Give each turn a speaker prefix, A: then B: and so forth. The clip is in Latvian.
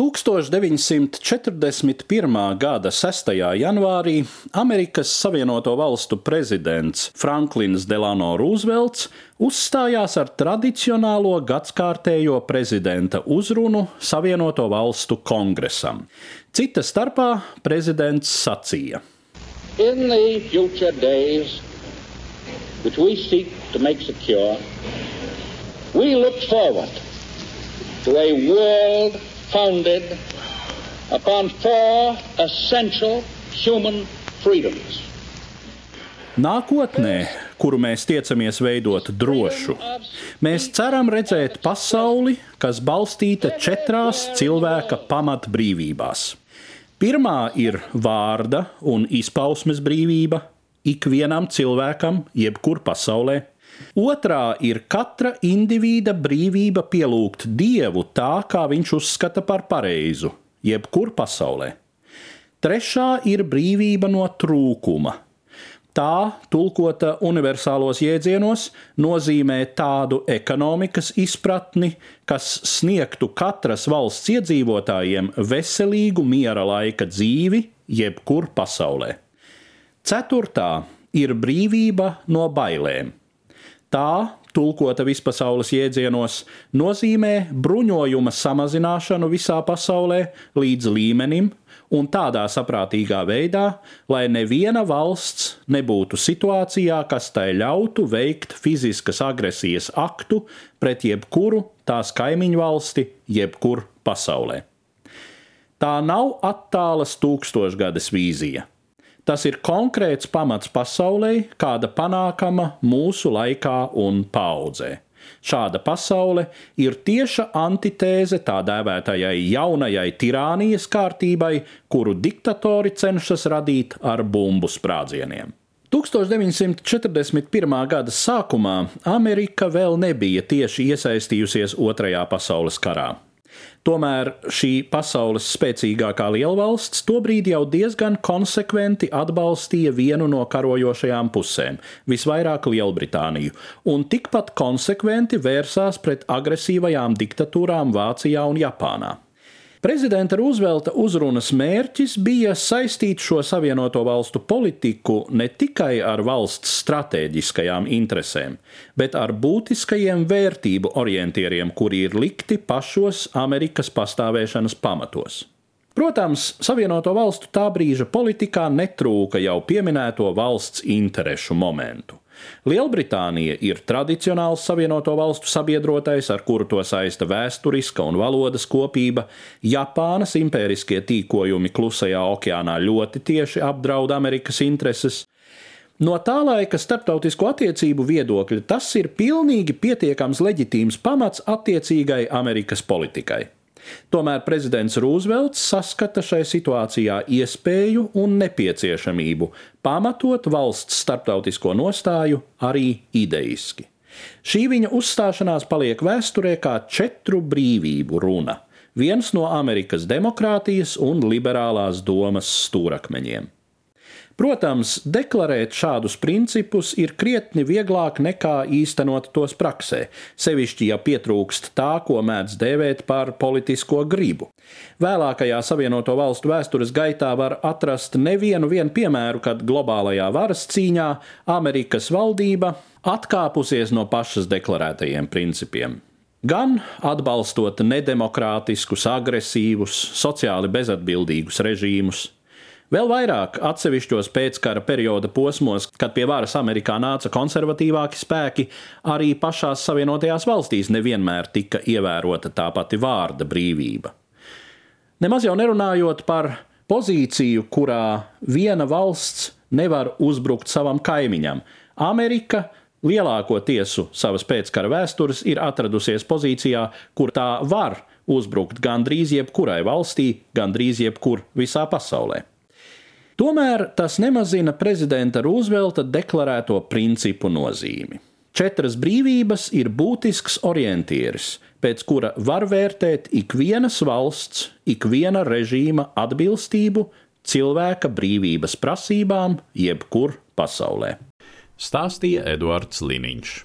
A: 1941. gada 6. janvārī Amerikas Savienoto Valstu prezidents Franklins Delano Roosevelts uzstājās ar tradicionālo gadsimtējo prezidenta uzrunu Savienoto Valstu kongresam. Cita starpā prezidents sacīja:
B: In the future days, which we seek to make secure, we look forward to a world founded upon four essential human freedoms.
A: Nākotnē, kuru mēs tiecamies veidot drošu, mēs ceram redzēt pasauli, kas balstīta četrās cilvēka pamatbrīvībās. Pirmā ir vārda un izpausmes brīvība ikvienam cilvēkam, jebkur pasaulē. Otrā ir katra indivīda brīvība pielūgt dievu tā, kā viņš uzskata par pareizu, jebkur pasaulē. Trešā ir brīvība no trūkuma. Tā, tulkota universālos jēdzienos, nozīmē tādu ekonomikas izpratni, kas sniegtu katras valsts iedzīvotājiem veselīgu miera laika dzīvi, jebkur pasaulē. Ceturtā ir brīvība no bailēm. Tā, tulkota vispasaules jēdzienos, nozīmē bruņojuma samazināšanu visā pasaulē līdz līmenim un tādā saprātīgā veidā, lai neviena valsts nebūtu situācijā, kas tai ļautu veikt fiziskas agresijas aktu pret jebkuru tās kaimiņu valsti, jebkur pasaulē. Tā nav attālas tūkstošgades vīzija. Tas ir konkrēts pamats pasaulē, kāda panākama mūsu laikā un paudzē. Šāda pasaule ir tieša antitēze tā dēvētajai jaunajai tirānijas kārtībai, kuru diktatori cenšas radīt ar bumbu sprādzieniem. 1941. gada sākumā Amerika vēl nebija tieši iesaistījusies Otrajā pasaules karā. Tomēr šī pasaules spēcīgākā lielvalsts tobrīd jau diezgan konsekventi atbalstīja vienu no karojošajām pusēm, visvairāk Lielbritāniju, un tikpat konsekventi vērsās pret agresīvajām diktatūrām Vācijā un Japānā. Prezidenta Roosevelta uzrunas mērķis bija saistīt šo savienoto valstu politiku ne tikai ar valsts stratēģiskajām interesēm, bet ar būtiskajiem vērtību orientieriem, kuri ir likti pašos Amerikas pastāvēšanas pamatos. Protams, Savienoto valstu tā brīža politikā netrūka jau pieminēto valsts interešu momentu. Lielbritānija ir tradicionāls Savienoto Valstu sabiedrotais, ar kuru to saista vēsturiska un valodas kopība. Japānas impēriskie tīkojumi klusajā okeānā ļoti tieši apdraud Amerikas intereses. No tā laika starptautisko attiecību viedokļa tas ir pilnīgi pietiekams leģitīms pamats attiecīgai Amerikas politikai. Tomēr prezidents Rūzvelts saskata šai situācijā iespēju un nepieciešamību pamatot valsts starptautisko nostāju arī ideiski. Šī viņa uzstāšanās paliek vēsturē kā četru brīvību runa, viens no Amerikas demokrātijas un liberālās domas stūrakmeņiem. Protams, deklarēt šādus principus ir krietni vieglāk nekā īstenot tos praksē, sevišķi, ja pietrūkst tā, ko mēdz dēvēt par politisko gribu. Vēlākajā Savienoto Valstu vēstures gaitā var atrast nevienu piemēru, kad globālajā varas cīņā Amerikas valdība atkāpusies no pašas deklarētajiem principiem. Gan atbalstot nedemokrātiskus, agresīvus, sociāli bezatbildīgus režīmus, Vēl vairāk atsevišķos pēckara perioda posmos, kad pie varas Amerikā nāca konservatīvāki spēki, arī pašās Savienotajās valstīs nevienmēr tika ievērota tā pati vārda brīvība. Nemaz jau nerunājot par pozīciju, kurā viena valsts nevar uzbrukt savam kaimiņam. Amerika lielāko tiesu savas pēckara vēstures ir atradusies pozīcijā, kur tā var uzbrukt gandrīz jebkurai valstī, gandrīz jebkur visā pasaulē. Tomēr tas nemazina prezidenta Roosevelta deklarēto principu nozīmi. Četras brīvības ir būtisks orientieris, pēc kura var vērtēt ikvienas valsts, ikviena režīma atbilstību cilvēka brīvības prasībām, jebkur pasaulē.
C: Stāstīja Eduards Liniņš.